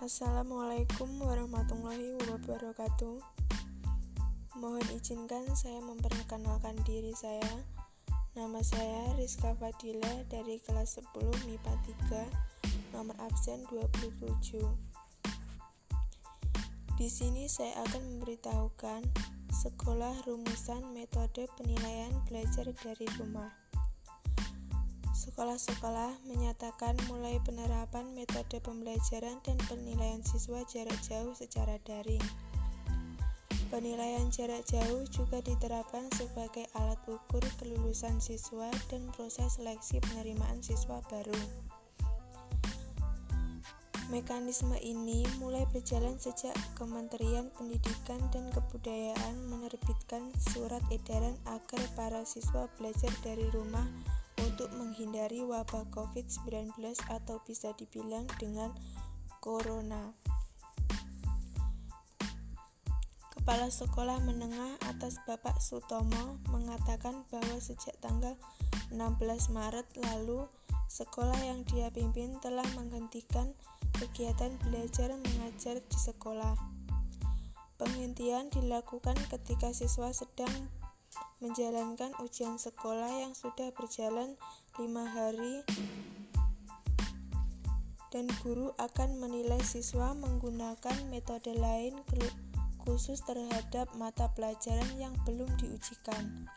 Assalamualaikum warahmatullahi wabarakatuh. Mohon izinkan saya memperkenalkan diri saya. Nama saya Rizka Fadila dari kelas 10 MIPA 3, nomor absen 27. Di sini saya akan memberitahukan sekolah rumusan metode penilaian belajar dari rumah. Sekolah-sekolah menyatakan mulai penerapan metode pembelajaran dan penilaian siswa jarak jauh secara daring. Penilaian jarak jauh juga diterapkan sebagai alat ukur kelulusan siswa dan proses seleksi penerimaan siswa baru. Mekanisme ini mulai berjalan sejak Kementerian Pendidikan dan Kebudayaan menerbitkan surat edaran agar para siswa belajar dari rumah untuk menghindari wabah COVID-19 atau bisa dibilang dengan corona. Kepala Sekolah Menengah atas Bapak Sutomo mengatakan bahwa sejak tanggal 16 Maret lalu, sekolah yang dia pimpin telah menghentikan kegiatan belajar mengajar di sekolah. Penghentian dilakukan ketika siswa sedang menjalankan ujian sekolah yang sudah berjalan lima hari dan guru akan menilai siswa menggunakan metode lain khusus terhadap mata pelajaran yang belum diujikan.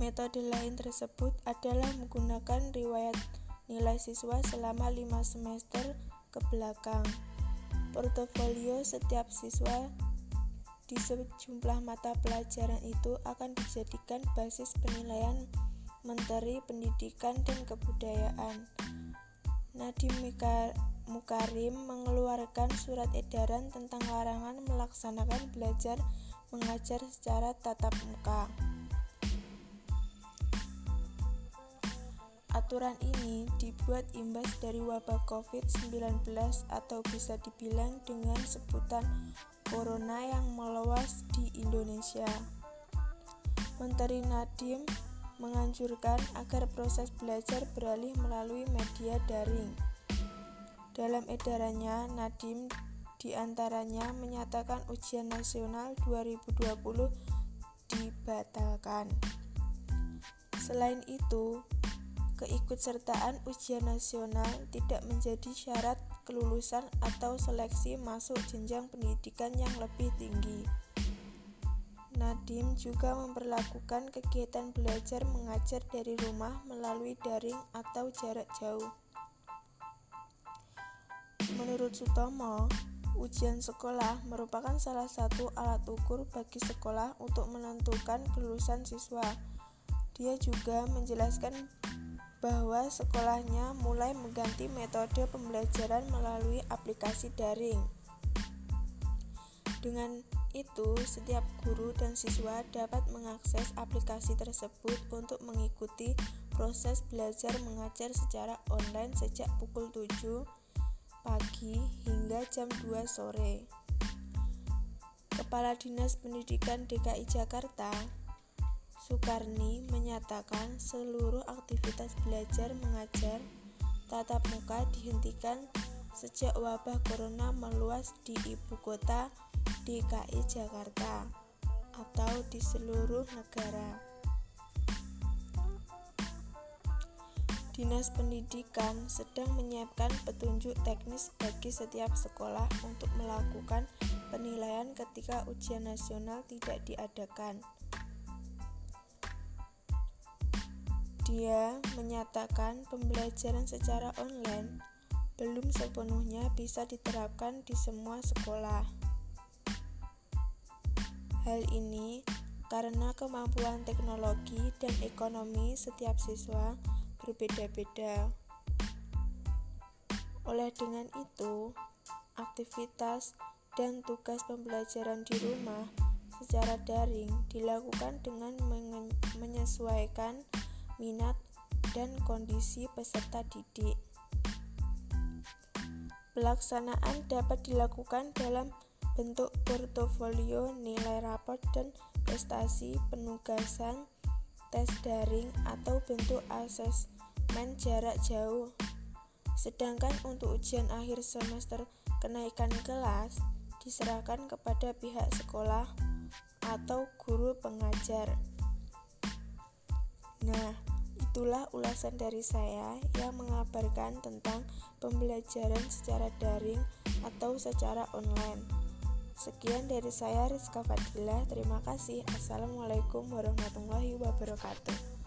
Metode lain tersebut adalah menggunakan riwayat nilai siswa selama 5 semester ke belakang. Portofolio setiap siswa di sejumlah mata pelajaran itu akan dijadikan basis penilaian Menteri Pendidikan dan Kebudayaan. Nadiem Mukarim mengeluarkan surat edaran tentang larangan melaksanakan belajar mengajar secara tatap muka. Aturan ini dibuat imbas dari wabah COVID-19 atau bisa dibilang dengan sebutan corona yang meluas di Indonesia. Menteri Nadiem menganjurkan agar proses belajar beralih melalui media daring. Dalam edarannya, Nadiem di antaranya menyatakan ujian nasional 2020 dibatalkan. Selain itu, keikutsertaan ujian nasional tidak menjadi syarat kelulusan atau seleksi masuk jenjang pendidikan yang lebih tinggi. Nadiem juga memperlakukan kegiatan belajar mengajar dari rumah melalui daring atau jarak jauh. Menurut Sutomo, ujian sekolah merupakan salah satu alat ukur bagi sekolah untuk menentukan kelulusan siswa. Dia juga menjelaskan bahwa sekolahnya mulai mengganti metode pembelajaran melalui aplikasi daring. Dengan itu, setiap guru dan siswa dapat mengakses aplikasi tersebut untuk mengikuti proses belajar mengajar secara online sejak pukul 7 pagi hingga jam 2 sore. Kepala Dinas Pendidikan DKI Jakarta, Sukarni menyatakan seluruh aktivitas belajar mengajar tatap muka dihentikan sejak wabah corona meluas di ibu kota DKI Jakarta atau di seluruh negara. Dinas Pendidikan sedang menyiapkan petunjuk teknis bagi setiap sekolah untuk melakukan penilaian ketika ujian nasional tidak diadakan. Dia menyatakan pembelajaran secara online belum sepenuhnya bisa diterapkan di semua sekolah. Hal ini karena kemampuan teknologi dan ekonomi setiap siswa berbeda-beda. Oleh dengan itu, aktivitas dan tugas pembelajaran di rumah secara daring dilakukan dengan menyesuaikan minat dan kondisi peserta didik. Pelaksanaan dapat dilakukan dalam bentuk portofolio, nilai raport, dan prestasi penugasan tes daring atau bentuk asesmen jarak jauh Sedangkan untuk ujian akhir semester kenaikan kelas diserahkan kepada pihak sekolah atau guru pengajar. Nah, itulah ulasan dari saya yang mengabarkan tentang pembelajaran secara daring atau secara online. Sekian dari saya Rizka Fadila. Terima kasih. Assalamualaikum warahmatullahi wabarakatuh.